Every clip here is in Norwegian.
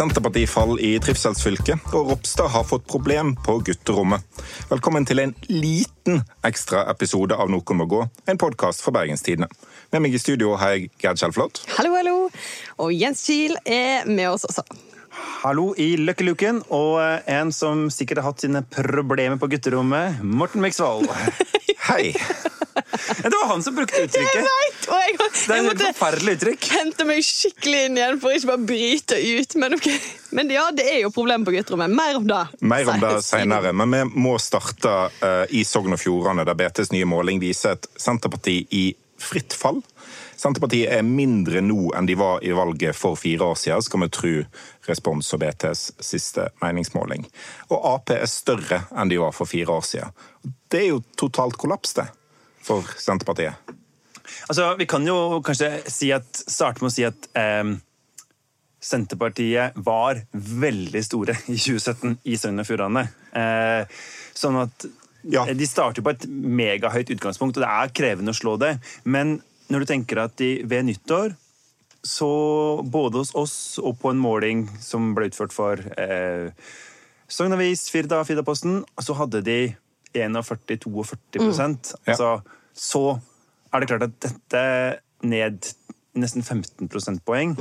Senterpartifall i trivselsfylket, og Ropstad har fått problem på gutterommet. Velkommen til en liten ekstraepisode av Noen må gå, en podkast fra Bergenstidene. Med meg i studio har jeg Gerd Kjellflot. Hallo, hallo. Og Jens Kiel er med oss også. Hallo i Løkkeluken, og en som sikkert har hatt sine problemer på gutterommet, Morten Miksvold. Hei! Det var han som brukte uttrykket. Jeg vet, og jeg, Det er et forferdelig uttrykk. hente meg skikkelig inn igjen for ikke bare bryte ut. Men, okay. men ja, det er jo problemet på gutterommet. Mer om det. Mer om det senere, men vi må starte uh, i Sogn og Fjordane, der BTs nye måling viser et Senterparti i fritt fall. Senterpartiet er mindre nå enn de var i valget for fire år siden, skal vi tro Respons og BTs siste meningsmåling. Og Ap er større enn de var for fire år siden. Det er jo totalt kollaps, det, for Senterpartiet. Altså, Vi kan jo kanskje si at, starte med å si at eh, Senterpartiet var veldig store i 2017 i Sogn og Fjordane. Eh, sånn at Ja. De starter på et megahøyt utgangspunkt, og det er krevende å slå det. Men når du tenker at de ved nyttår så både hos oss og på en måling som ble utført for eh, Sogn Avis, Firda, Firdaposten, så hadde de 41-42 mm. altså, Så er det klart at dette ned nesten 15 prosentpoeng,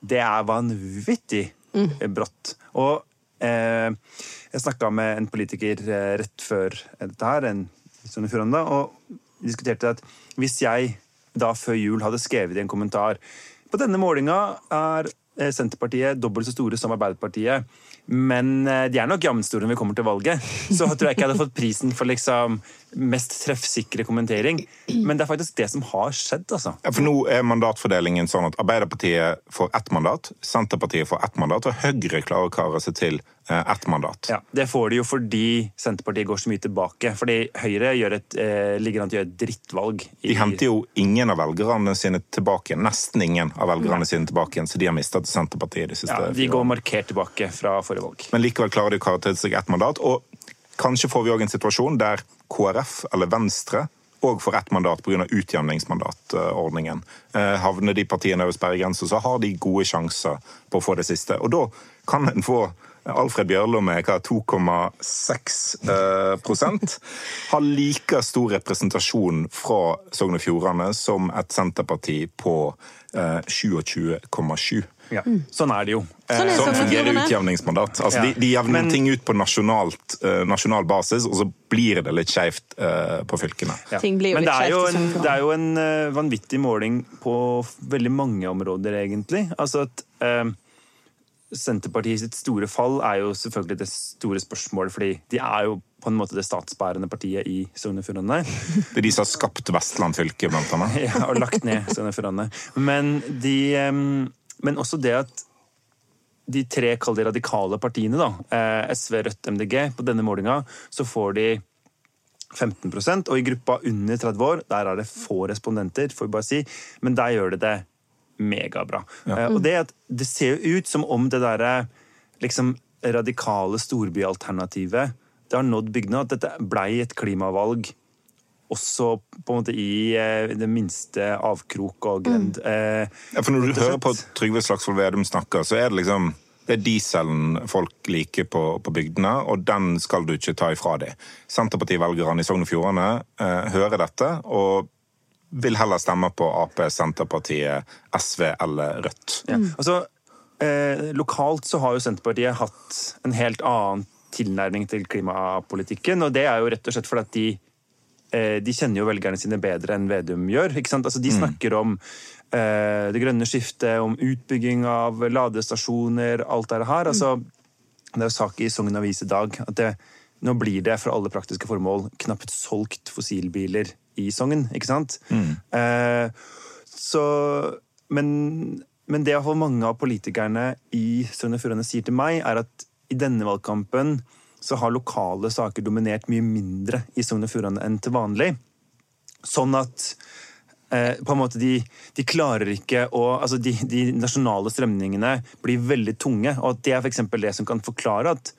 det er vanvittig mm. brått. Og eh, jeg snakka med en politiker eh, rett før dette her, en Sogn og Fjordane, og diskuterte at hvis jeg da før jul hadde skrevet i en kommentar på denne målinga er eh, Senterpartiet dobbelt så store som Arbeiderpartiet, men eh, de er nok jammen store når vi kommer til valget. Så tror jeg ikke jeg hadde fått prisen for liksom mest treffsikre kommentering. Men det er faktisk det som har skjedd, altså. Ja, for Nå er mandatfordelingen sånn at Arbeiderpartiet får ett mandat, Senterpartiet får ett mandat, og Høyre klarer å kare seg til ett mandat. Ja, Det får de jo fordi Senterpartiet går så mye tilbake. Fordi Høyre gjør et, eh, ligger an til å gjøre et drittvalg. i- De henter jo ingen av velgerne sine tilbake igjen. Nesten ingen av velgerne sine tilbake igjen, så de har mistet til Senterpartiet de siste ja, De går markert tilbake fra forrige valg. Men likevel klarer de å karakterisere seg ett mandat. Og kanskje får vi òg en situasjon der KrF eller Venstre og får ett mandat pga. utjevningsmandatordningen. Eh, Havner de partiene over sperregrensa, så har de gode sjanser på å få det siste. Og da kan en få Alfred Bjørlo med hva, 2,6 eh. Har like stor representasjon fra Sogn og Fjordane som et Senterparti på eh, 27,7. Ja. Sånn er det jo. Sånn Eh, Sånn fungerer utjevningsmandat. Altså, Ja. de, de jevner Men- ting ut på nasjonalt, uh, nasjonal basis, og så blir det litt skeivt uh, på fylkene. Ja. Ting blir jo Men det er jo en, det er jo en uh, vanvittig måling på veldig mange områder, egentlig. Altså at eh, Senterpartiet sitt store fall er jo selvfølgelig det store spørsmålet, fordi de er jo på en måte det statsbærende partiet i Sogn og Fjordane. Det er de som har skapt Vestland fylke, blant annet. Ja, og lagt ned Sogn og Fjordane. Men, men også det at de tre kall de radikale partiene, da, eh, SV, Rødt, MDG, på denne målinga så får de 15% og i gruppa under 30 år der er det få respondenter, får vi bare si, men der gjør det det megabra. Ja. Og det, at det ser jo ut som om det derre liksom radikale storbyalternativet det har nådd bygdene, at dette blei et klimavalg også på en måte i eh, det minste avkrok og grend. Eh, Ja, for når du hører på. Trygve Slagsvold Vedum snakke, så er det liksom det er dieselen folk liker på, på bygdene, og den skal du ikke ta ifra dem. Senterpartivelgerne i Sogn og Fjordane eh, hører dette, og vil heller stemme på Ap, Senterpartiet, SV eller Rødt. Ja. Altså, eh, lokalt så har jo Senterpartiet hatt en helt annen tilnærming til klimapolitikken, og det er jo rett og slett fordi at de eh, de kjenner jo velgerne sine bedre enn Vedum gjør. ikke sant? Altså, de snakker om eh, det grønne skiftet, om utbygging av ladestasjoner, alt det her. Altså, det er jo sak i Sogn Avis i dag at det, nå blir det for alle praktiske formål knapt solgt fossilbiler i Sogn, ikke sant? Eh, så, men, men det iallfall mange av politikerne i Sogn og Fjordane sier til meg, er at i denne valgkampen så har lokale saker dominert mye mindre i Sogn og Fjordane enn til vanlig. Sånn at eh, på en måte de, de klarer ikke å altså de, de nasjonale strømningene blir veldig tunge. Og at det er for eksempel det som kan forklare at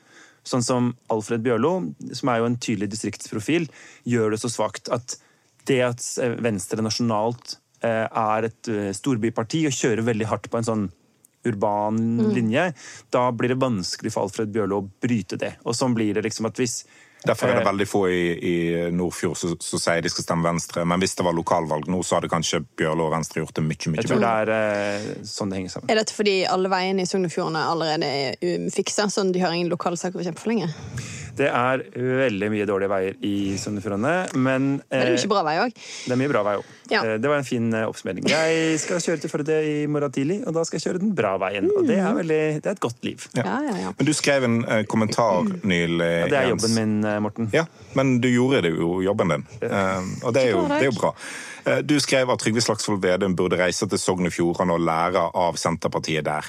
sånn som Alfred Bjørlo, som er jo en tydelig distriktsprofil, gjør det så svakt at det at eh, Venstre nasjonalt eh, er et eh, storbyparti og kjører veldig hardt på en sånn urban Mm. linje, da blir det vanskelig for Alfred Bjørlo å bryte det. Og sånn blir det liksom at hvis Derfor er det Eh, veldig få i, i Nordfjord som sier de skal stemme Venstre. Men hvis det var lokalvalg nå, så hadde kanskje Bjørlo og Venstre gjort det mye, mye Jeg tror bedre. det er eh, sånn det henger sammen. Er dette fordi alle veiene i Sogn og Fjordane allerede er um, fiksa, sånn de har ingen lokalsaker å kjempe for lenger? Det er veldig mye dårlige veier i Sogn og Fjordane, men Men det er eh, mye bra vei òg. det er mye bra vei òg. Ja. Det var en fin eh, oppsummering. Jeg skal kjøre til Førde i morgen tidlig, og da skal jeg kjøre den bra veien. Og det er, veldig, det er et godt liv. Ja, ja, ja. Men du skrev en eh, kommentar nylig. Ja, det er Jens. jobben min, eh, Morten. Ja, men du gjorde det jo jobben din. Eh, og det er jo, det er jo bra. Eh, Du skrev at Trygve Slagsvold Vedum burde reise til Sogn og Fjordane og lære av Senterpartiet der.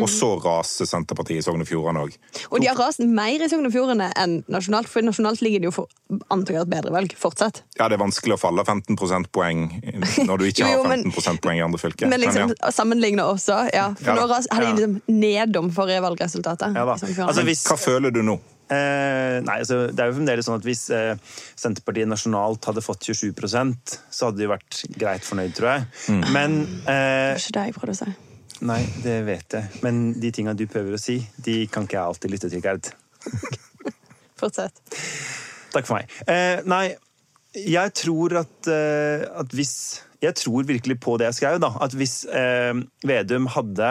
Og så raste Senterpartiet i Sogn og Fjordane òg. Og de har rast mer i Sogn og Fjordane enn nasjonalt, for nasjonalt ligger de jo for antakelig et bedre valg fortsatt. Ja, det er vanskelig å falle 15 prosentpoeng når du ikke Jo, jo, har 15 prosentpoeng i andre fylker. Men liksom ja. sammenligne også, ja. For Ja nå har de liksom nedom forrige valgresultatet. Ja da. Altså, hvis- Hva føler du nå? Eh, nei, altså, det er jo fremdeles sånn at Hvis eh, Senterpartiet nasjonalt hadde fått 27% så hadde de vært greit fornøyd, tror jeg. Mm. Men Det eh, ikke det jeg prøvde å si. Nei, det vet jeg. Men de tinga du prøver å si, de kan ikke jeg alltid lytte til, Gerd. Fortsett. Takk for meg. Eh, nei, jeg tror at, eh, at hvis Jeg tror virkelig på det jeg skrev, da. At hvis eh, Vedum hadde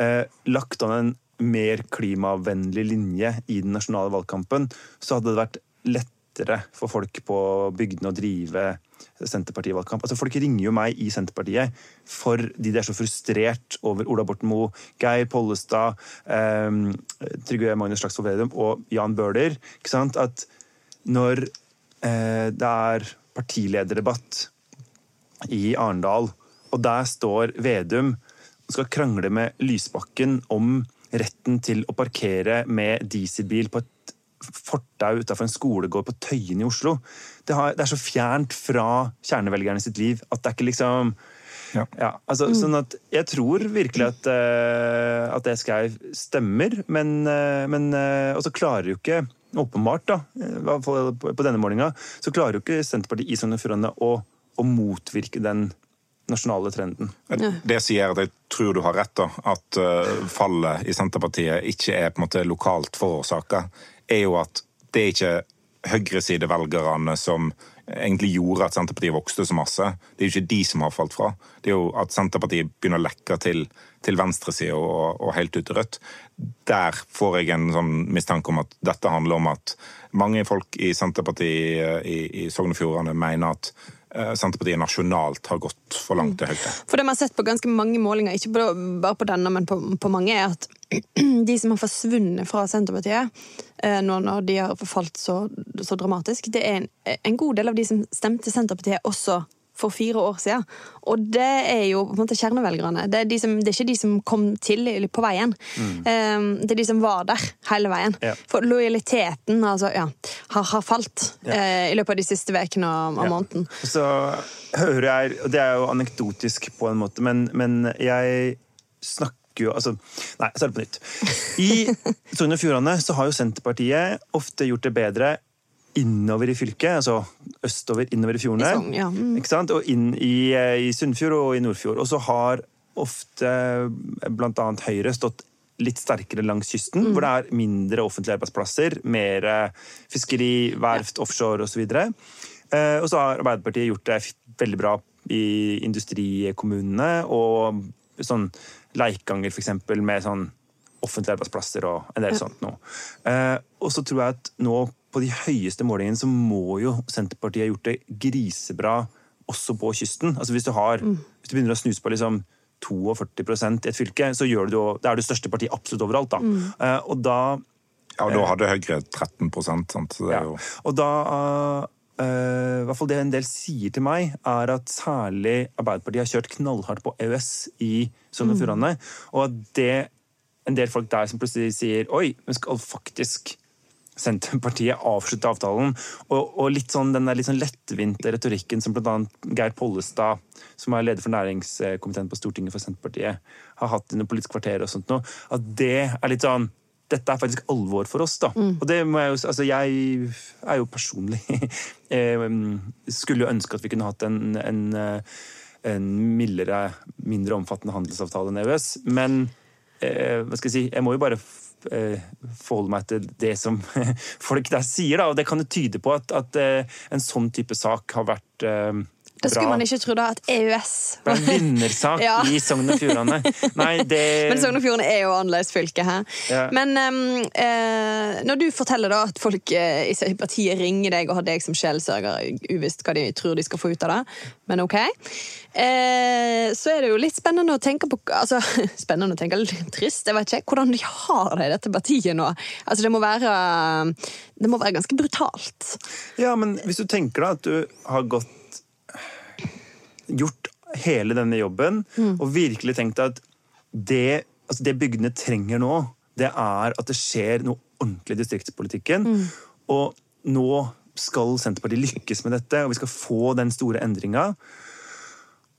eh, lagt an en mer klimavennlig linje i den nasjonale valgkampen, så hadde det vært lettere for folk på bygdene å drive Senterparti-valgkamp. Altså, folk ringer jo meg i Senterpartiet fordi de er så frustrert over Ola Borten Moe, Geir Pollestad, eh, Trygve Magnus Slagsvold Vedum og Jan Bøhler. At når eh, det er partilederdebatt i Arendal, og der står Vedum og skal krangle med Lysbakken om retten til å parkere med dieselbil på et fortau utafor en skolegård på Tøyen i Oslo. Det, har, det er så fjernt fra kjernevelgerne sitt liv at det er ikke liksom Ja. ja, altså, sånn at Jeg tror virkelig at, uh, at det jeg stemmer, men, uh, men uh, Og så klarer jo ikke Åpenbart, da, i hvert fall på, på denne målinga, så klarer jo ikke Senterpartiet i Sogn og Fjordane å, å motvirke den nasjonale trenden. Det sier at jeg tror du har rett, da. At eh, fallet i Senterpartiet ikke er på en måte lokalt forårsaka. Er jo at det er ikke høyresidevelgerne som egentlig gjorde at Senterpartiet vokste så masse. Det er jo ikke de som har falt fra. Det er jo at Senterpartiet begynner å lekke til, til venstresida og, og helt ut til rødt. Der får jeg en sånn mistanke om at dette handler om at mange folk i Senterpartiet i, i Sogn og Fjordane mener at eh, Senterpartiet nasjonalt har gått for langt til høyre. For det man har sett på ganske mange målinger, ikke bare på denne, men på, på mange, er at de som har forsvunnet fra Senterpartiet eh, nå når de har falt så, så dramatisk, det er en, en god del av de som stemte Senterpartiet også for fire år siden. Og det er jo på en måte kjernevelgerne. Det er, de som, det er ikke de som kom til på veien. Eh, det er de som var der hele veien. Ja. For lojaliteten altså, ja, har, har falt eh, i løpet av de siste ukene og, og Ja. måneden. Så hører jeg, og det er jo anekdotisk på en måte, men, men jeg snakker jo altså, Nei, så er det på nytt. I Sogn og Fjordane så har jo Senterpartiet ofte gjort det bedre innover i fylket, altså østover, innover i fjordene. der. Sogn, ja. Mm. Ikke sant? Og inn i, i Sunnfjord og i Nordfjord. Og så har ofte bl.a. Høyre stått litt sterkere langs kysten, hvor det er mindre offentlige arbeidsplasser, mer fiskeri, verft, offshore osv. Eh, Og så har Arbeiderpartiet gjort det veldig bra i industrikommunene og sånn Leikanger, eksempel, med sånn offentlige arbeidsplasser og en del sånt noe. Eh, og så tror jeg at nå på de høyeste målingene så må jo Senterpartiet ha gjort det grisebra også på kysten. Altså hvis du har, hvis du begynner å snuse på liksom 42 i et fylke, så gjør du, det er det største partiet absolutt overalt. da. Eh, og da Ja, og da hadde Høyre 13 sant? Så det er jo... og da uh, uh, hvert fall Det en del sier til meg, er at særlig Arbeiderpartiet har kjørt knallhardt på EØS i Sogn og Fjordane. Og at det en del folk der som plutselig sier Oi, men skal faktisk Senterpartiet avslutte avtalen? Og, og litt sånn, den der litt sånn lettvinte retorikken som bl.a. Geir Pollestad, som er leder for næringskomiteen på Stortinget for Senterpartiet, har hatt under Politisk kvarter og sånt noe, at det er litt sånn dette er faktisk alvor for oss, da. Og det må jeg jo Altså, jeg er jo personlig Skulle jo ønske at vi kunne hatt en, en, en mildere, mindre omfattende handelsavtale enn EØS, men eh, Hva skal jeg si Jeg må jo bare forholde meg til det som folk der sier, da. Og det kan jo tyde på at, at eh, en sånn type sak har vært Da skulle bra. man ikke tro da at EØS Det er en vinnersak Ja. i Sogn og Fjordane. Nei, det Men Sogn og Fjordane er jo annerledes fylke her. Ja. Men um, eh, når du forteller da at folk eh, i partiet ringer deg og har deg som sjelsørger, uvisst hva de tror de skal få ut av det, men ok, eh, så er det jo litt spennende å tenke på altså, Spennende å tenke, litt trist, jeg vet ikke, hvordan de har det i dette partiet nå. Altså, det må være Det må være ganske brutalt. Ja, men hvis du tenker da at du har gått gjort hele denne jobben og virkelig tenkt at det, altså det bygdene trenger nå, det er at det skjer noe ordentlig i distriktspolitikken. Og nå skal Senterpartiet lykkes med dette, og vi skal få den store endringa.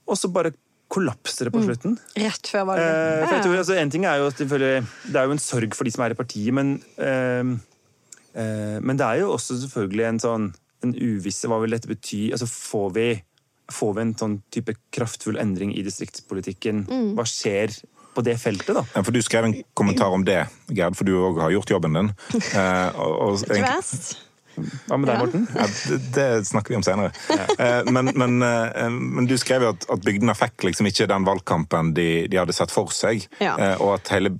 Og så bare kollapser det på slutten. Rett før valget. Eh, for jeg tror, altså, en ting er jo at selvfølgelig, Det er jo en sorg for de som er i partiet, men eh, eh, Men det er jo også selvfølgelig en sånn en uvisse Hva vil dette bety? Altså, får vi, får vi en sånn type kraftfull endring i distriktspolitikken? Hva skjer på det feltet, da? Ja, For Du skrev en kommentar om det, Gerd, for du òg har gjort jobben din. Eh, og, og. Hva med deg, Morten? Ja, det, det snakker vi om senere. Eh, Men, men, eh, men du skrev jo at, at bygdene fikk liksom ikke den valgkampen de, de hadde sett for seg. Ja. eh, Og at hele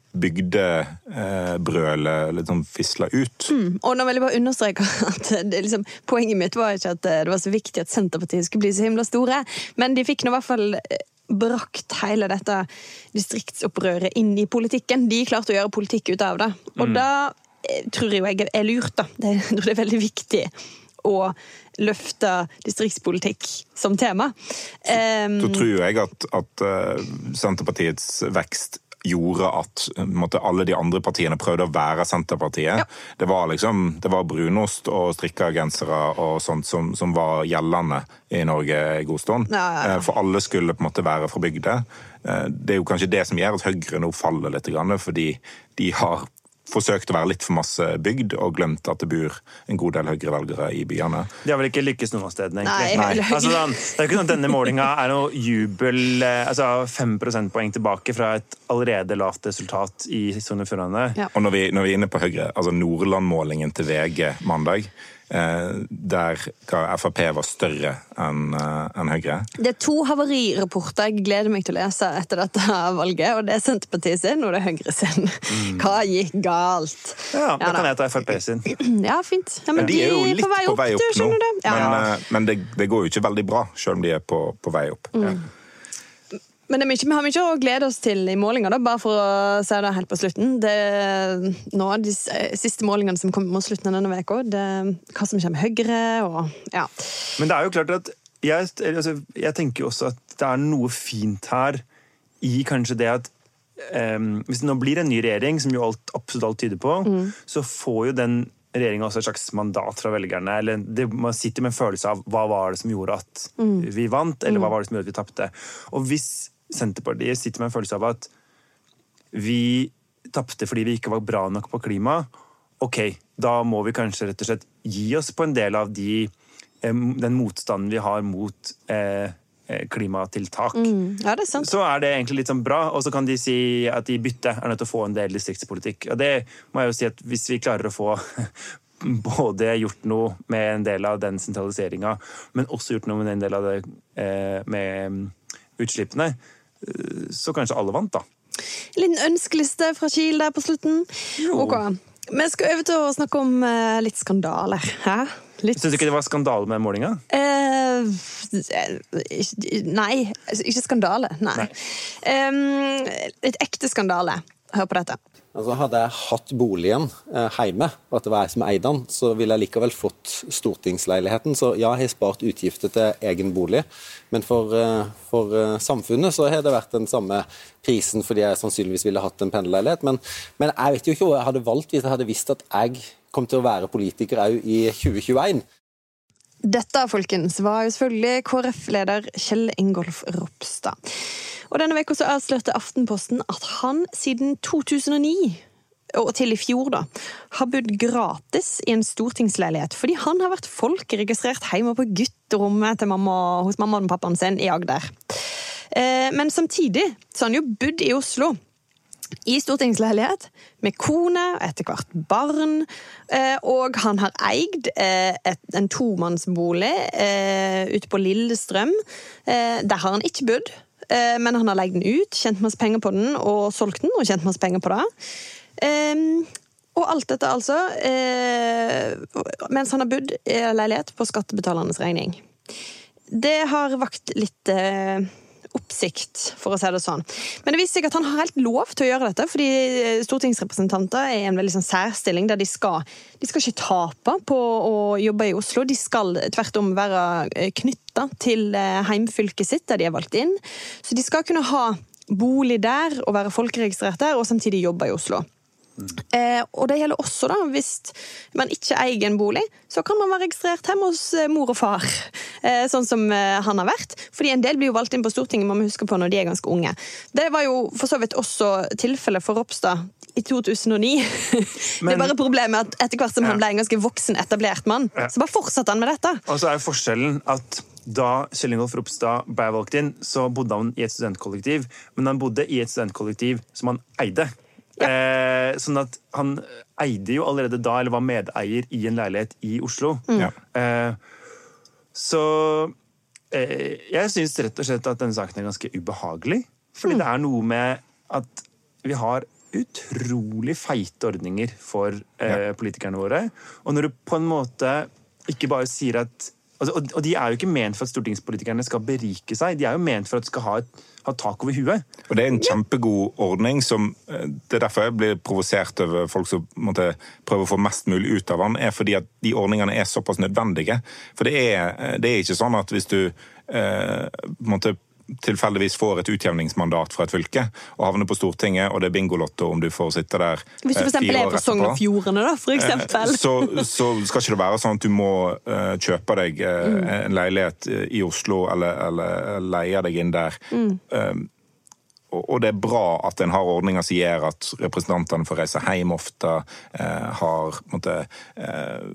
bygdebrølet liksom fisla ut. Og nå vil jeg bare understreke at det, liksom, Poenget mitt var ikke at eh, det var så viktig at Senterpartiet skulle bli så himla store, men de fikk nå i hvert fall eh, brakt hele dette distriktsopprøret inn i politikken. De klarte å gjøre politikk ut av det. Og da eh, tror jeg jo jeg er lurt, da. Det, jeg tror det er veldig viktig å løfte distriktspolitikk som tema. Um, Så tror jo jeg at, at eh, Senterpartiets vekst gjorde at eh, måte, alle de andre partiene prøvde å være Senterpartiet. Ja. Det var liksom, det var brunost og strikka gensere og sånt som, som var gjeldende i Norge en god stund. Ja, ja. Eh, For alle skulle på en måte være fra bygda. Det er jo kanskje det som gjør at Høyre nå faller litt, fordi de har forsøkt å være litt for masse bygd og glemt at det bor en god del Høyre-velgere i byene. De har vel ikke lykkes noen av stedene, egentlig? Nei, Nei. Altså, sånn, det er jo ikke sånn at denne målinga er noe jubel eh, Altså fem prosentpoeng tilbake fra et allerede lavt resultat i Sogn og Fjordane. Ja. Og når vi, når vi er inne på Høyre, altså Nordland-målingen til VG mandag, der hva Frp var større enn eh, enn Høyre. Det er to havarirapporter jeg gleder meg til å lese etter dette valget. og Det er Senterpartiet sin, og det er Høyre sin. Hva gikk galt? Ja, da ja, kan jeg ta Frp sin. Ja, fint. Ja, men de er jo litt på vei opp, du, nå, du. Ja. men, eh, men det, det går jo ikke veldig bra, selv om de er på, på vei opp. Mm. Men det er mye, vi har mye å glede oss til i målinger, da, bare for å si det helt på slutten. Det, nå, de siste målingene som kommer mot slutten av denne uka, hva som kommer høyere. Høyre og ja. Men det er jo klart at jeg, altså, jeg tenker jo også at det er noe fint her i kanskje det at um, Hvis det nå blir en ny regjering, som jo alt, absolutt alt tyder på, så får jo den regjeringa også et slags mandat fra velgerne. eller det, Man sitter med en følelse av hva var det som gjorde at vi vant, eller hva var det som gjorde at vi tapte. Og hvis Senterpartiet sitter med en følelse av at vi tapte fordi vi ikke var bra nok på klima, ok, da må vi kanskje rett og slett gi oss på en del av de, eh, den motstanden vi har mot eh, klimatiltak. klimatiltak. ja, det er sant. Så er det egentlig litt sånn bra, og så kan de si at de bytte er nødt til å få en del distriktspolitikk. Og det må jeg jo si at hvis vi klarer å få både gjort noe med en del av den sentraliseringa, men også gjort noe med en del av det eh, med mm, utslippene, eh, så kanskje alle vant, da. En liten ønskeliste fra Kiel der på slutten. Ok. Vi skal over til å snakke om eh, litt skandaler. Hæ? Litt Syns du ikke det var skandale med målinga? Eh, nei, altså, ikke skandale. Nei. Nei. Um, litt ekte skandale. Hør på dette. Altså Hadde jeg hatt boligen eh, hjemme, og at det var jeg som eide den, så ville jeg likevel fått stortingsleiligheten. Så ja, jeg har spart utgifter til egen bolig, men for, eh, for eh, samfunnet så har det vært den samme prisen fordi jeg sannsynligvis ville hatt en pendlerleilighet. Men, men jeg vet jo ikke hva jeg hadde valgt hvis jeg hadde visst at jeg kom til å være politiker òg i 2021. Dette, folkens, var jo selvfølgelig KrF-leder Kjell Ingolf Ropstad. Og denne uka avslørte Aftenposten at han siden 2009 og til i fjor, da, har bodd gratis i en stortingsleilighet fordi han har vært folkeregistrert hjemme på gutterommet mamma, hos mammaen og pappaen sin i Agder. Eh, Men samtidig så har han jo bodd i Oslo i stortingsleilighet, med kone og etter hvert barn. Eh, og han har eid eh, et, en tomannsbolig eh, ute på Lillestrøm. Eh, der har han ikke bodd, men han har leid den ut, tjent masse penger på den og solgt den og tjent masse penger på det. Eh, og alt dette altså mens han har bodd i leilighet på skattebetalernes regning. Det har vakt litt oppsikt, for å si det sånn. Men det viser seg at han har helt lov til å gjøre dette, fordi stortingsrepresentanter er i en veldig sånn særstilling der de skal, de skal ikke tape på å jobbe i Oslo. De skal tvert om være eh, knytta til eh, heimfylket sitt, der de er valgt inn. Så de skal kunne ha bolig der og være folkeregistrert der, og samtidig jobbe i Oslo. Eh, og det gjelder også da, hvis man ikke eier en bolig, så kan man være registrert hjemme hos eh, mor og far. Eh, sånn som eh, han har vært. Fordi en del blir jo valgt inn på Stortinget må man huske på når de er ganske unge. Det var jo for så vidt også tilfellet for Ropstad i 2009. Men, det er bare problemet at etter hvert som ja. han ble en ganske voksen, etablert mann, ja. så bare fortsatte han med dette. Og så er jo forskjellen at da Kjell Ingolf Ropstad ble valgt inn, så bodde han i et studentkollektiv. Men han bodde i et studentkollektiv som han eide. Ja. Eh, sånn at han eide jo allerede da, eller var medeier i en leilighet i Oslo. Mm. Eh, så eh, jeg syns rett og slett at denne saken er ganske ubehagelig. Fordi mm. det er noe med at vi har utrolig feite ordninger for eh, politikerne våre. Og når du på en måte ikke bare sier at og de er jo ikke ment for at stortingspolitikerne skal berike seg, de er jo ment for at de skal ha, et, ha tak over huet. Og Det er en kjempegod ordning. som eh, Det er derfor jeg blir provosert over folk som måtte prøve å få mest mulig ut av den, er fordi at de ordningene er såpass nødvendige. For det er, eh, det er ikke sånn at hvis du eh, måtte tilfeldigvis får et utjevningsmandat fra et fylke og havner på Stortinget, og det er bingolotto om du får sitte der Hvis du f.eks. eksempel er på Sogn og Fjordane, da, for eh. Så, så, skal ikke det være sånn at du må uh, kjøpe deg uh, en leilighet i Oslo eller, eller leie deg inn der. Mm. Og det er bra at en har ordninger som gjør at representantene får reise hjem ofte, eh, har måtte, eh,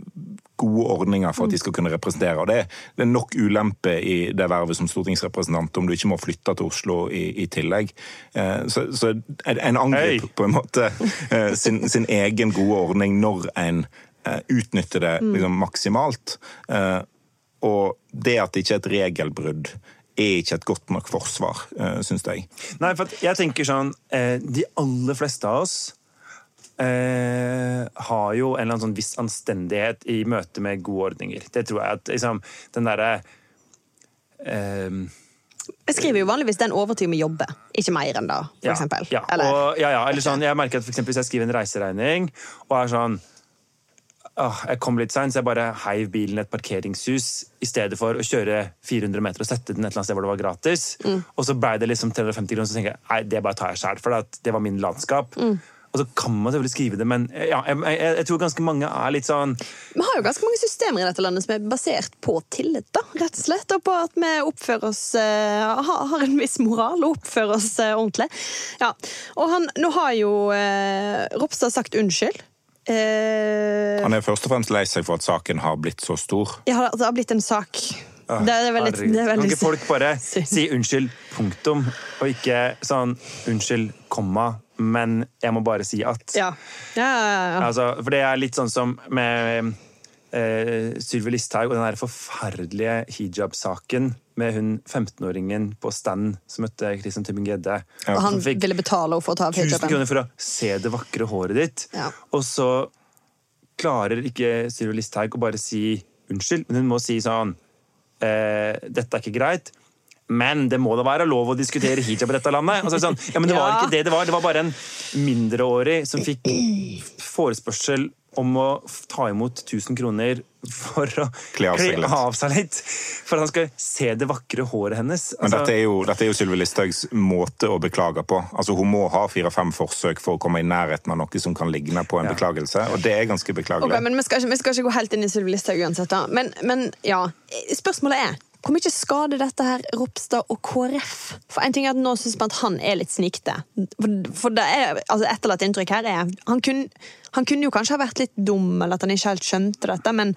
gode ordninger for at de skal kunne representere. Og det, det er nok ulempe i det vervet som stortingsrepresentant om du ikke må flytte til Oslo i, i tillegg. Eh, så, så en angriper på en måte eh, sin, sin, egen gode ordning når en eh, utnytter det mm. liksom, maksimalt. Eh, og det at det ikke er et regelbrudd er ikke et godt nok forsvar, uh, syns jeg. Nei, for jeg tenker sånn eh, De aller fleste av oss eh, har jo en eller annen sånn viss anstendighet i møte med gode ordninger. Det tror jeg at liksom, den derre eh, jeg skriver jo vanligvis den overtid vi jobber, ikke mer enn da, for ja, eksempel. Ja, eller, og, ja, ja, eller sånn, jeg merker at for eksempel, Hvis jeg skriver en reiseregning og er sånn åh, jeg kom litt seint, så jeg bare heiv bilen i et parkeringshus i stedet for å kjøre 400 meter og sette den et eller annet sted hvor det var gratis. Mm. Og så ble det liksom 350 kroner, så tenker jeg nei, det bare tar jeg sjæl, for det var min landskap. Mm. Og så kan man selvfølgelig skrive det, men ja, jeg, jeg, jeg, tror ganske mange er litt sånn Vi har jo ganske mange systemer i dette landet som er basert på tillit, da, rett og slett. Og på at vi oppfører oss uh, har en viss moral og oppfører oss uh, ordentlig. Ja. Og han, nå har jo uh, Ropstad sagt unnskyld. Uh, Han er først og fremst lei seg for at saken har blitt så stor. Ja, det har blitt en sak. Ah, det er veldig, det er veldig Kan ikke folk bare si unnskyld, punktum, og ikke sånn unnskyld, komma, men jeg må bare si at. Ja. Ja, ja, altså, for det er litt sånn som med eh, Sylvi Listhaug og den der forferdelige hijab-saken med hun 15-åringen på stand som møtte Christian Tybing-Gjedde. Ja. Og han ville betale henne for å ta av hijaben. 1000 kroner for å se det vakre håret ditt. Ja. Og så klarer ikke Sylvi Listhaug å bare si unnskyld, men hun må si sånn eh, Dette er ikke greit. Men det må da være lov å diskutere hijab i dette landet? Altså, sånn, ja, men det var ikke det. Det var, det var bare en mindreårig som fikk forespørsel om å ta imot 1000 kroner for å kle av, kle av seg litt. For at han skal se det vakre håret hennes. Altså... Men dette er jo, dette jo Sylvi Listhaugs måte å beklage på. Altså Hun må ha fire-fem forsøk for å komme i nærheten av noe som kan ligne på en ja. beklagelse, og det er ganske beklagelig. Okay, men vi skal, ikke, vi skal, ikke, gå helt inn i Sylvi Listhaug uansett, da. Men, men, ja, spørsmålet er hvor mye skader dette her Ropstad og KrF? For en ting er at Nå syns man at han er litt snikte. For, det er, altså etterlatt inntrykk her er han kunne, han kunne jo kanskje ha vært litt dum, eller at han ikke helt skjønte dette, men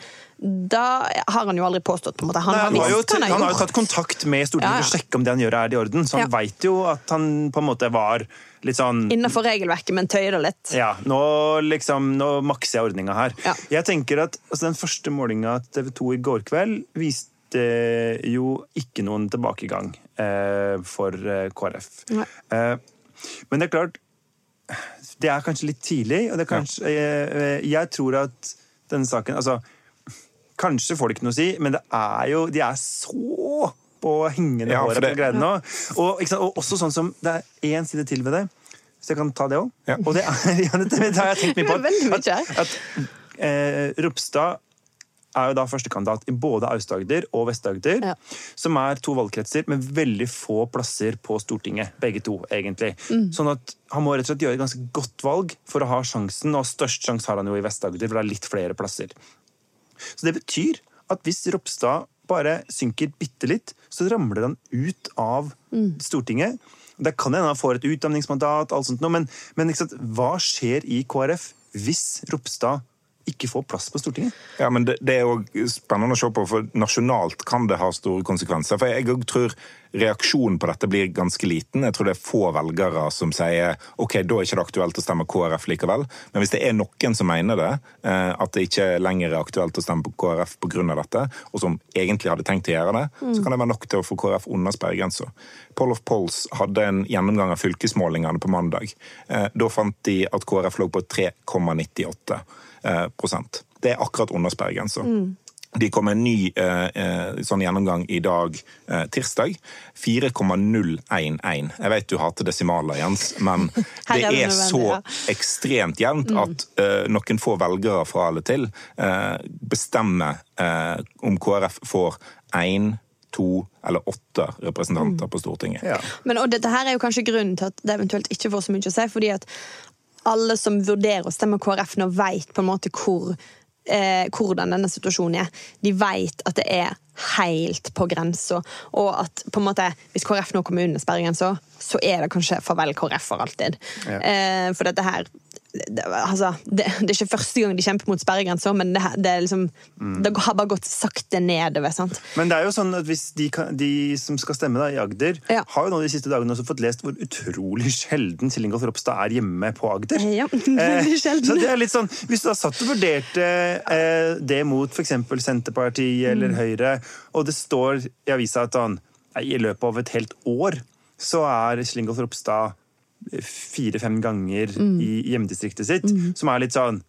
da har han jo aldri påstått. på en måte. Han, Nei, han, har, jo, han, har, han har jo tatt kontakt med Stortinget Ja, ja. for å sjekke om det han gjør er i orden, så han Ja. vet jo at han på en måte var litt sånn Innenfor regelverket, men tøyer det litt. Ja, nå, liksom, nå makser jeg ordninga her. Ja. Jeg tenker at altså, Den første målinga TV 2 i går kveld viste jo ikke noen tilbakegang eh, for eh, KrF. Eh, men det er klart Det er kanskje litt tidlig, og det er kanskje eh, Jeg tror at denne saken Altså, kanskje får det ikke noe å si, men det er jo De er så på hengende Ja, håret på det- greiene nå. Og, og også sånn som Det er én side til ved det. Så jeg kan ta det òg. Ja. Og det, er, ja, det, det har jeg tenkt mye på. Det mye At, at eh, Ropstad er jo da førstekandidat i både Aust-Agder og Vest-Agder, Ja. som er to valgkretser med veldig få plasser på Stortinget. Begge to, egentlig. Mm. Sånn at han må rett og slett gjøre et ganske godt valg for å ha sjansen, og størst sjanse har han jo i Vest-Agder, for det er litt flere plasser. Så det betyr at hvis Ropstad bare synker bitte litt, så ramler han ut av Stortinget. Det kan hende han får et utdanningsmandat, alt sånt, noe, men, men sant, hva skjer i KrF hvis Ropstad ikke får plass på Stortinget? Ja, men det, det er jo spennende å se på, for nasjonalt kan det ha store konsekvenser. For jeg tror reaksjonen på dette blir ganske liten. Jeg tror det er få velgere som sier ok, da er ikke det aktuelt å stemme KrF likevel. Men hvis det er noen som mener det, eh, at det ikke lenger er aktuelt å stemme på KrF pga. dette, og som egentlig hadde tenkt å gjøre det, så kan det være nok til å få KrF under sperregrensa. Poll of Polls hadde en gjennomgang av fylkesmålingene på mandag. Eh, Da fant de at KrF lå på 3,98 eh, prosent. Det er akkurat under sperregrensa. De kom med en ny eh, eh, sånn gjennomgang i dag, eh, tirsdag. 4,011. Jeg vet du hater desimaler, Jens, men det er det er så ja. ekstremt jevnt at eh, noen få velgere fra eller til eh, bestemmer eh, om KrF får én, to eller åtte representanter på Stortinget. Ja. Men og dette her er jo kanskje grunnen til at det eventuelt ikke får så mye å si, fordi at alle som vurderer å stemme KrF nå, vet på en måte hvor eh, hvordan denne situasjonen er. De vet at det er helt på grensa, og at på en måte, hvis KrF nå kommer under sperregrensa, så er det kanskje farvel KrF for alltid. Ja. Eh, for dette her det, altså, det, det er ikke første gang de kjemper mot sperregrensa, men det, det, liksom, det har bare gått sakte nedover. sant? Men det er jo sånn at hvis de, kan, de som skal stemme da, i Agder, Ja. har jo nå de siste dagene også fått lest hvor utrolig sjelden Kjell Ingolf Ropstad er hjemme på Agder. Ja, veldig sjelden. så det er litt sånn, Hvis du da satt og vurderte eh, det mot f.eks. Senterpartiet eller Mm. Høyre, og det står i avisa at han, i løpet av et helt år så er Kjell Ingolf Ropstad fire-fem ganger Mm. i hjemdistriktet sitt, som er litt sånn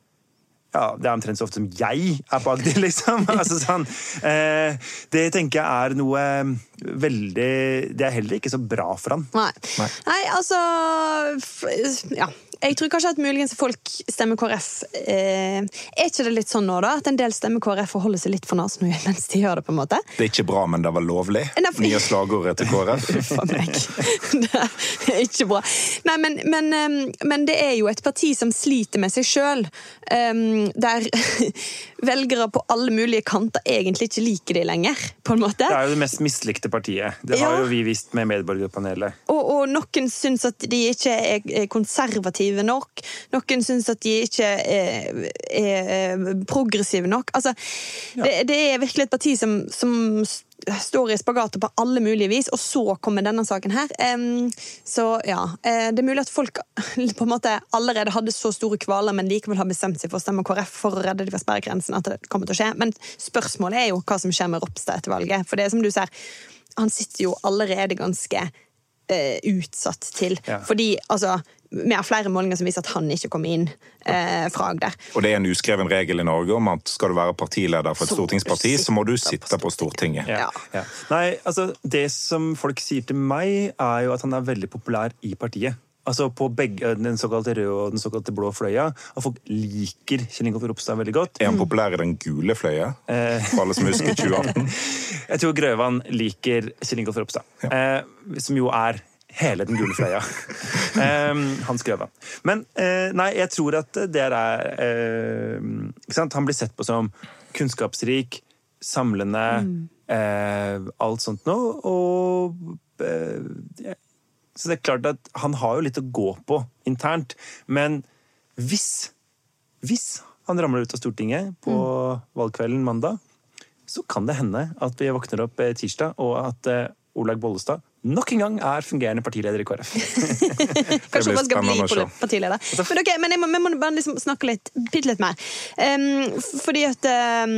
ja, Det er omtrent så ofte som jeg er på Agder, liksom. altså, sånn, eh, det tenker jeg er noe veldig Det er heller ikke så bra for han. Nei. Nei. Nei, altså f- Ja. Jeg tror kanskje at muligens folk stemmer KrF. Eh, er ikke det litt sånn nå, da? At en del stemmer KrF og holder seg litt for nesen mens de gjør det? på en måte? Det er ikke bra, men det var lovlig. Nei, for- Nye slagordet til KrF. For meg. Det er ikke bra. Nei, men, men, men det er jo et parti som sliter med seg sjøl. Der velgere på alle mulige kanter egentlig ikke liker de lenger, på en måte. Det er jo det mest mislikte partiet. Det har Ja. jo vi visst med Medborgerpanelet. Og, og noen syns at de ikke er er konservative nok. Noen syns at de ikke er, er progressive nok. Altså, det, det er virkelig et parti som, som står i spagatet på alle mulige vis, og så kommer denne saken her. Så ja, eh, det er mulig at folk på en måte allerede hadde så store kvaler, men likevel har bestemt seg for å stemme KrF for å redde de fra sperregrensen. at det kommer til å skje. Men spørsmålet er jo hva som skjer med Ropstad etter valget. For det er som du ser, han sitter jo allerede ganske eh, utsatt til. Ja. Fordi altså, vi har flere målinger som viser at han ikke kommer inn eh, fra Agder. Og det er en uskreven regel i Norge om at skal du være partileder for et Så stortingsparti, så må du sitte på Stortinget. Ja. Ja. Nei, altså, det som folk sier til meg, er jo at han er veldig populær i partiet. Altså på begge, Den såkalte røde og den såkalte blå fløya. Og folk liker Kjell Ingolf Ropstad veldig godt. Er han populær i den gule fløya? For alle som husker 2018? Jeg tror Grøvan liker Kjell Ingolf Ropstad, eh, som jo er hele den gule fløya. Han Hans Grøvan. Men eh, nei, jeg tror at det er eh, ikke sant? Han blir sett på som kunnskapsrik, samlende, eh, alt sånt noe. Og ja. Så det er klart at han har jo litt å gå på internt. Men hvis, hvis han ramler ut av Stortinget på valgkvelden mandag, så kan det hende at vi våkner opp tirsdag, og at Olaug Bollestad nok en gang er fungerende partileder i KrF. Kanskje man skal bli partileder. Men, okay, men jeg må, vi må bare liksom snakke litt, bitte litt mer. Um, fordi at um,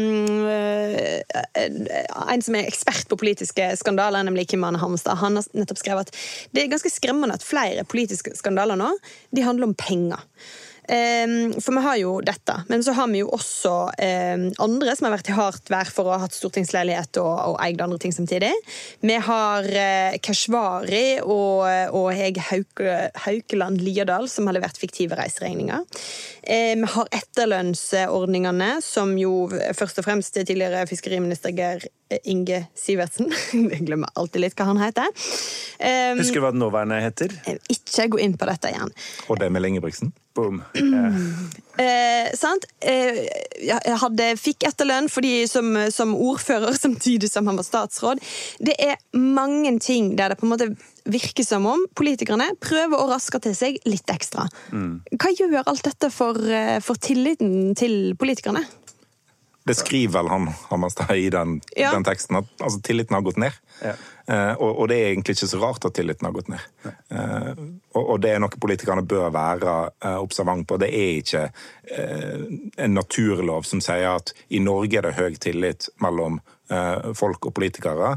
En som er ekspert på politiske skandaler, nemlig Kim Arne Hamstad, han har nettopp skrevet at det er ganske skremmende at flere politiske skandaler nå de handler om penger. Um, for vi har jo dette, men så har vi jo også um, andre som har vært i hardt vær for å ha hatt stortingsleilighet og, og eid andre ting samtidig. Vi har uh, Keshvari og, og Hege Hauke, Haukeland Liadal som har levert fiktive reiseregninger. Uh, vi har etterlønnsordningene, som jo først og fremst tidligere fiskeriminister Geir Inge Sivertsen Jeg glemmer alltid litt hva han heter. Um, Husker du hva den nåværende heter? ikke gå inn på dette igjen. Og det med Ingebrigtsen. Boom. Eh, Eh, sant? Eh, jeg hadde, fikk etterlønn fordi som, som ordfører samtidig som han var statsråd. Det er mange ting der det på en måte virker som om politikerne prøver å raske til seg litt ekstra. Hva gjør alt dette for, eh, for tilliten til politikerne? Det skriver vel han Hammerstad i den, Ja. den teksten, at altså, tilliten har gått ned. Ja. Eh, og, og det er egentlig ikke så rart at tilliten har gått ned. Eh, og, og det er noe politikerne bør være eh, observant på. Det er ikke en naturlov som sier at i Norge er det høy tillit mellom folk og politikere.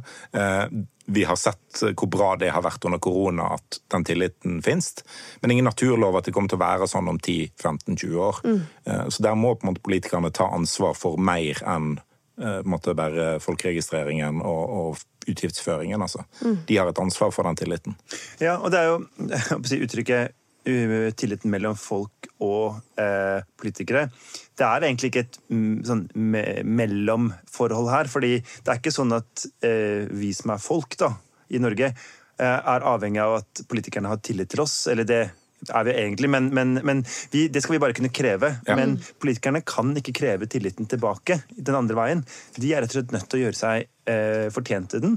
Vi har sett hvor bra det har vært under korona at den tilliten finnes. Men ingen naturlov at det kommer til å være sånn om 10-15-20 år. Mm. Så der må politikerne ta ansvar for mer enn eh, på en måte bare folkeregistreringen og, og utgiftsføringen. Altså. De har et ansvar for den tilliten. Ja, og det er jo si, uttrykket uh, tilliten mellom folk og eh, politikere. Det er egentlig ikke et mm, sånn me mellomforhold her. fordi det er ikke sånn at eh, vi som er folk da, i Norge, eh, er avhengig av at politikerne har tillit til oss. Eller det er vi egentlig, men, men, men vi, det skal vi bare kunne kreve. Ja. Men politikerne kan ikke kreve tilliten tilbake den andre veien. De er rett og slett nødt til å gjøre seg eh, fortjent til den.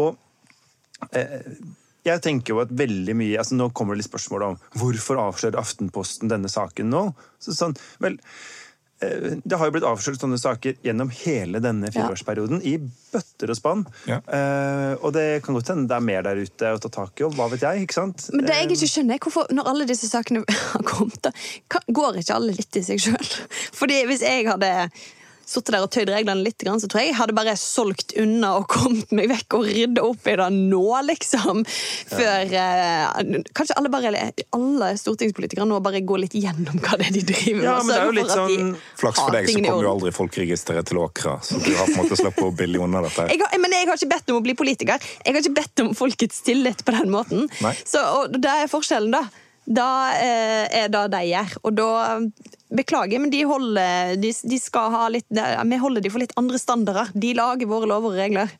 Og jeg tenker jo at veldig mye altså Nå kommer det litt spørsmål om hvorfor avslører Aftenposten denne saken nå. Så sånn, vel, eh, det har jo blitt avslørt sånne saker gjennom hele denne fireårsperioden. I bøtter og spann. Ja. Uh, og det kan godt hende det er mer der ute å ta tak i, og hva vet jeg. ikke sant? Men det jeg ikke skjønner, er hvorfor, når alle disse sakene har kommet, da, går ikke alle litt i seg sjøl? Fordi hvis jeg hadde sittet der og tøyd reglene litt, så tror jeg jeg hadde bare solgt unna og kommet meg vekk og rydda opp i det nå, liksom. Før eh, Kanskje alle bare alle stortingspolitikere nå bare går litt gjennom hva det er de driver med. Ja, men det er jo litt sånn- Flaks for deg, så kommer jo aldri folkeregisteret til Åkra. Så du har på en måte sluppet å billig unna dette. Jeg har, men jeg har ikke bedt om å bli politiker. Jeg har ikke bedt om folkets tillit på den måten. Nei. Så, og det er forskjellen, da. Da eh, er det de gjør. Og da Beklager, men de holder de, de litt Vi holder de for litt andre standarder. De lager våre lover og regler.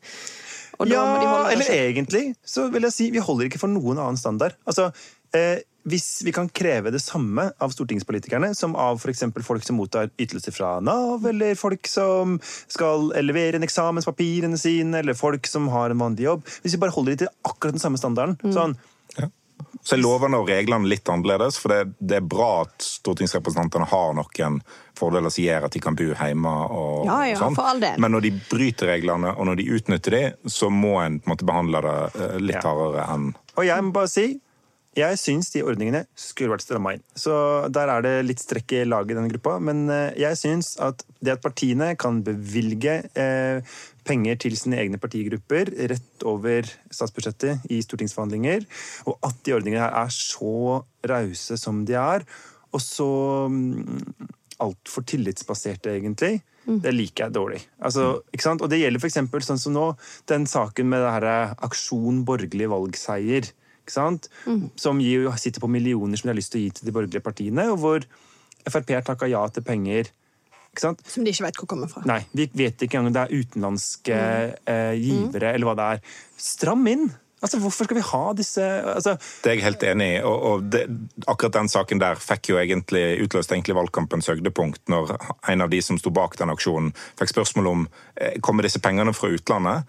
Og ja, eller egentlig så vil jeg si vi holder ikke for noen annen standard. Altså, eh, hvis vi kan kreve det samme av stortingspolitikerne som av eksempel folk som mottar ytelser fra Nav, eller folk som skal levere inn eksamenspapirene sine, eller folk som har en vanlig jobb Hvis vi bare holder de til akkurat den samme standarden Mm. sånn, Så er lovene og reglene litt annerledes, for det, det er bra at stortingsrepresentantene har noen fordeler som gjør at de kan bo hjemme. og, Ja, ja, og sånn. Men når de bryter reglene, og når de utnytter de, så må en på en måte behandle det eh, litt Ja. hardere enn Og jeg må bare si jeg syns de ordningene skulle vært stramma inn. Så der er det litt strekk i laget i denne gruppa. Men eh, jeg syns at det at partiene kan bevilge eh, penger til sine egne partigrupper rett over statsbudsjettet i stortingsforhandlinger, og at de ordningene her er så rause som de er, og så mm, altfor tillitsbaserte, egentlig. Det liker jeg dårlig. Altså, ikke sant? Og det gjelder f.eks. sånn som nå, den saken med det her eh, Aksjon borgerlig valgseier. Ikke sant? Som gir, sitter på millioner som de har lyst til å gi til de borgerlige partiene, og hvor Frp har takka ja til penger. Ikke sant? Som de ikke vet hvor kommer fra. Nei, vi vet ikke engang om det er utenlandske eh, givere, eller hva det er. Stram inn! Altså, Hvorfor skal vi ha disse altså, Det er jeg helt enig i. og, og det, Akkurat den saken der fikk jo egentlig utløst egentlig valgkampens høydepunkt, når en av de som sto bak den aksjonen, fikk spørsmål om eh, kommer disse pengene fra utlandet.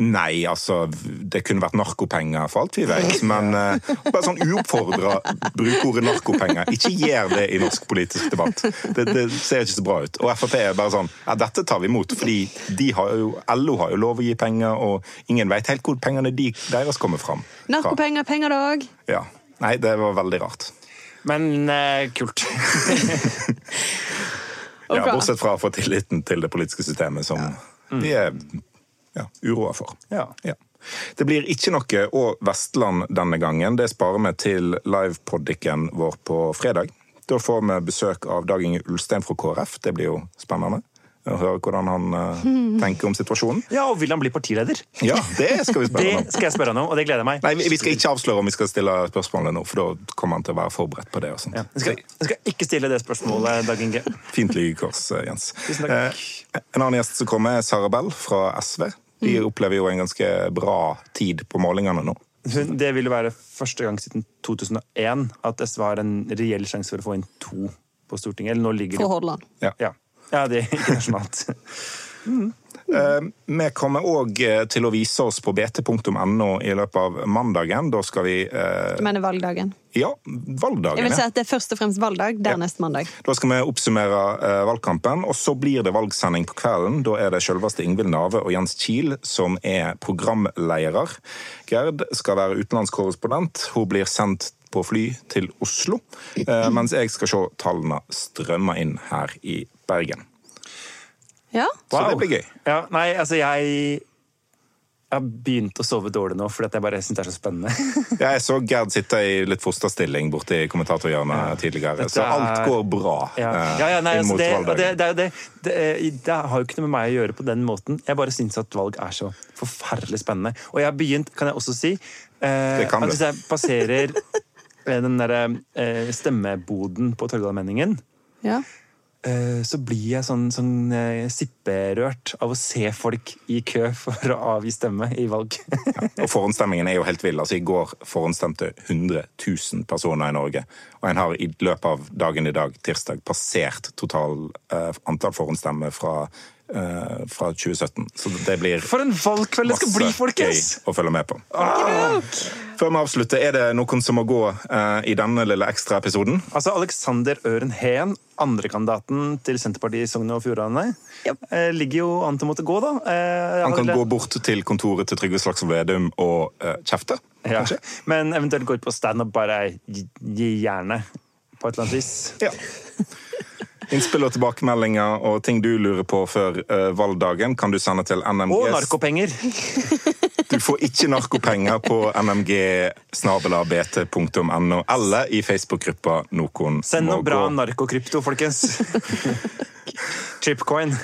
Nei, altså Det kunne vært narkopenger, for alt vi vet. Men uh, bare sånn uoppfordra bruk ordet narkopenger. Ikke gjør det i norsk politisk debatt. Det, det, ser ikke så bra ut. Og Frp er bare sånn Ja, dette tar vi imot, fordi de har jo, LO har jo lov å gi penger, og ingen vet helt hvor pengene de, deres kommer fram. Narkopenger, penger dog. Ja. Nei, det var veldig rart. Men uh, kult. ja, bortsett fra å få tilliten til det politiske systemet, som ja. mm. vi er ja, uroa for. Ja. ja. Det blir ikke noe Å Vestland denne gangen. Det sparer vi til livepodikken vår på fredag. Da får vi besøk av Dag Inge Ulstein fra KrF. Det blir jo spennende å høre hvordan han uh, tenker om situasjonen. Ja, og Vil han bli partileder? Ja, Det skal vi spørre om. Det skal jeg spørre han om, og det gleder jeg meg. Nei, Vi skal ikke avsløre om vi skal stille spørsmålet nå, for da kommer han til å være forberedt på det. og sånt. Ja, jeg, skal, jeg, skal, ikke stille det spørsmålet, Dag Inge. Fint lygekors, eh, Jens. Tusen takk. Eh, en annen gjest som kommer, er Sara Bell fra SV. De mm. opplever jo en ganske bra tid på målingene nå. Det vil jo være første gang siden 2001 at SV har en reell sjanse for å få inn to på Stortinget. Eller nå ligger For Hordaland. Ja. ja. Ja, det er ikke nasjonalt. mm. Vi kommer òg eh, til å vise oss på bt.no i løpet av mandagen. Da skal vi eh... Du mener valgdagen? Ja, valgdagen. Jeg vil si at det er først og fremst valgdag, dernest ja. mandag. Da skal vi oppsummere eh, valgkampen, og så blir det valgsending på kvelden. Da er det selveste Ingvild Nave og Jens Kiel som er programledere. Gerd skal være utenlandskorrespondent. Hun blir sendt på fly til Oslo, eh, mens jeg skal se tallene strømme inn her i Bergen. Ja. Wow. Så det blir gøy. Ja, nei, altså jeg jeg har begynt å sove dårlig nå, fordi jeg bare syns det er så spennende. jeg så Gerd sitte i litt fosterstilling borti kommentatorhjørnet ja. tidligere, så alt går bra. Ja, ja, ja nei, altså, det, det, det, det, det, har jo ikke noe med meg å gjøre på den måten. Jeg bare syns at valg er så forferdelig spennende. Og jeg har begynt, kan jeg også si, eh, at hvis jeg passerer den derre eh, stemmeboden på Torgallmenningen ja. Eh, så blir jeg sånn, sånn eh, sipperørt av å se folk i kø for å avgi stemme i valg. ja, og Forhåndsstemmingen er jo helt vill. Altså, I går forhåndsstemte 100 000 personer i Norge. Og en har i løpet av dagen i dag, tirsdag, passert total antall forhåndsstemmer fra uh, fra 2017. Så det blir For en valgkveld det skal bli, folkens! Gøy å følge med på. Ah. Før vi avslutter, er det noen som må gå uh, i denne lille ekstraepisoden? Altså Alexander Øren Heen, andrekandidaten til Senterpartiet i Sogn og Fjordane, yep. uh, ligger jo an til å måtte gå, da. Han kan gå bort til kontoret til Trygve Slagsvold Vedum og kjefte, ja. Men eventuelt gå ut på standup, bare gi, gi jernet på et eller annet vis. Ja. Innspill og tilbakemeldinger og ting du lurer på før uh, valgdagen, kan du sende til NMGs Og narkopenger! Du får ikke narkopenger på nmg.bt.no eller i Facebook-gruppa Noen Send noe bra narkokrypto, folkens. Chipcoin.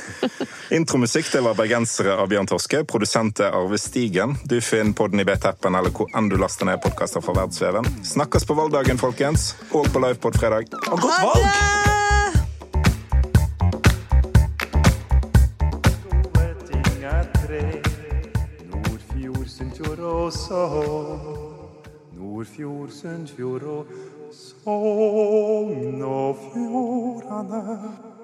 Intromusikk det var 'Bergensere' av Bjørn Torske. Produsent er Arve Stigen. Du finner podden i BT-appen eller hvor enn du laster ned podkaster fra verdensveven. Snakkes på valgdagen, folkens. Og på livepod fredag. Og godt valg! Og Sogn. Nordfjord, Sunnfjord og Sogn og Fjordane.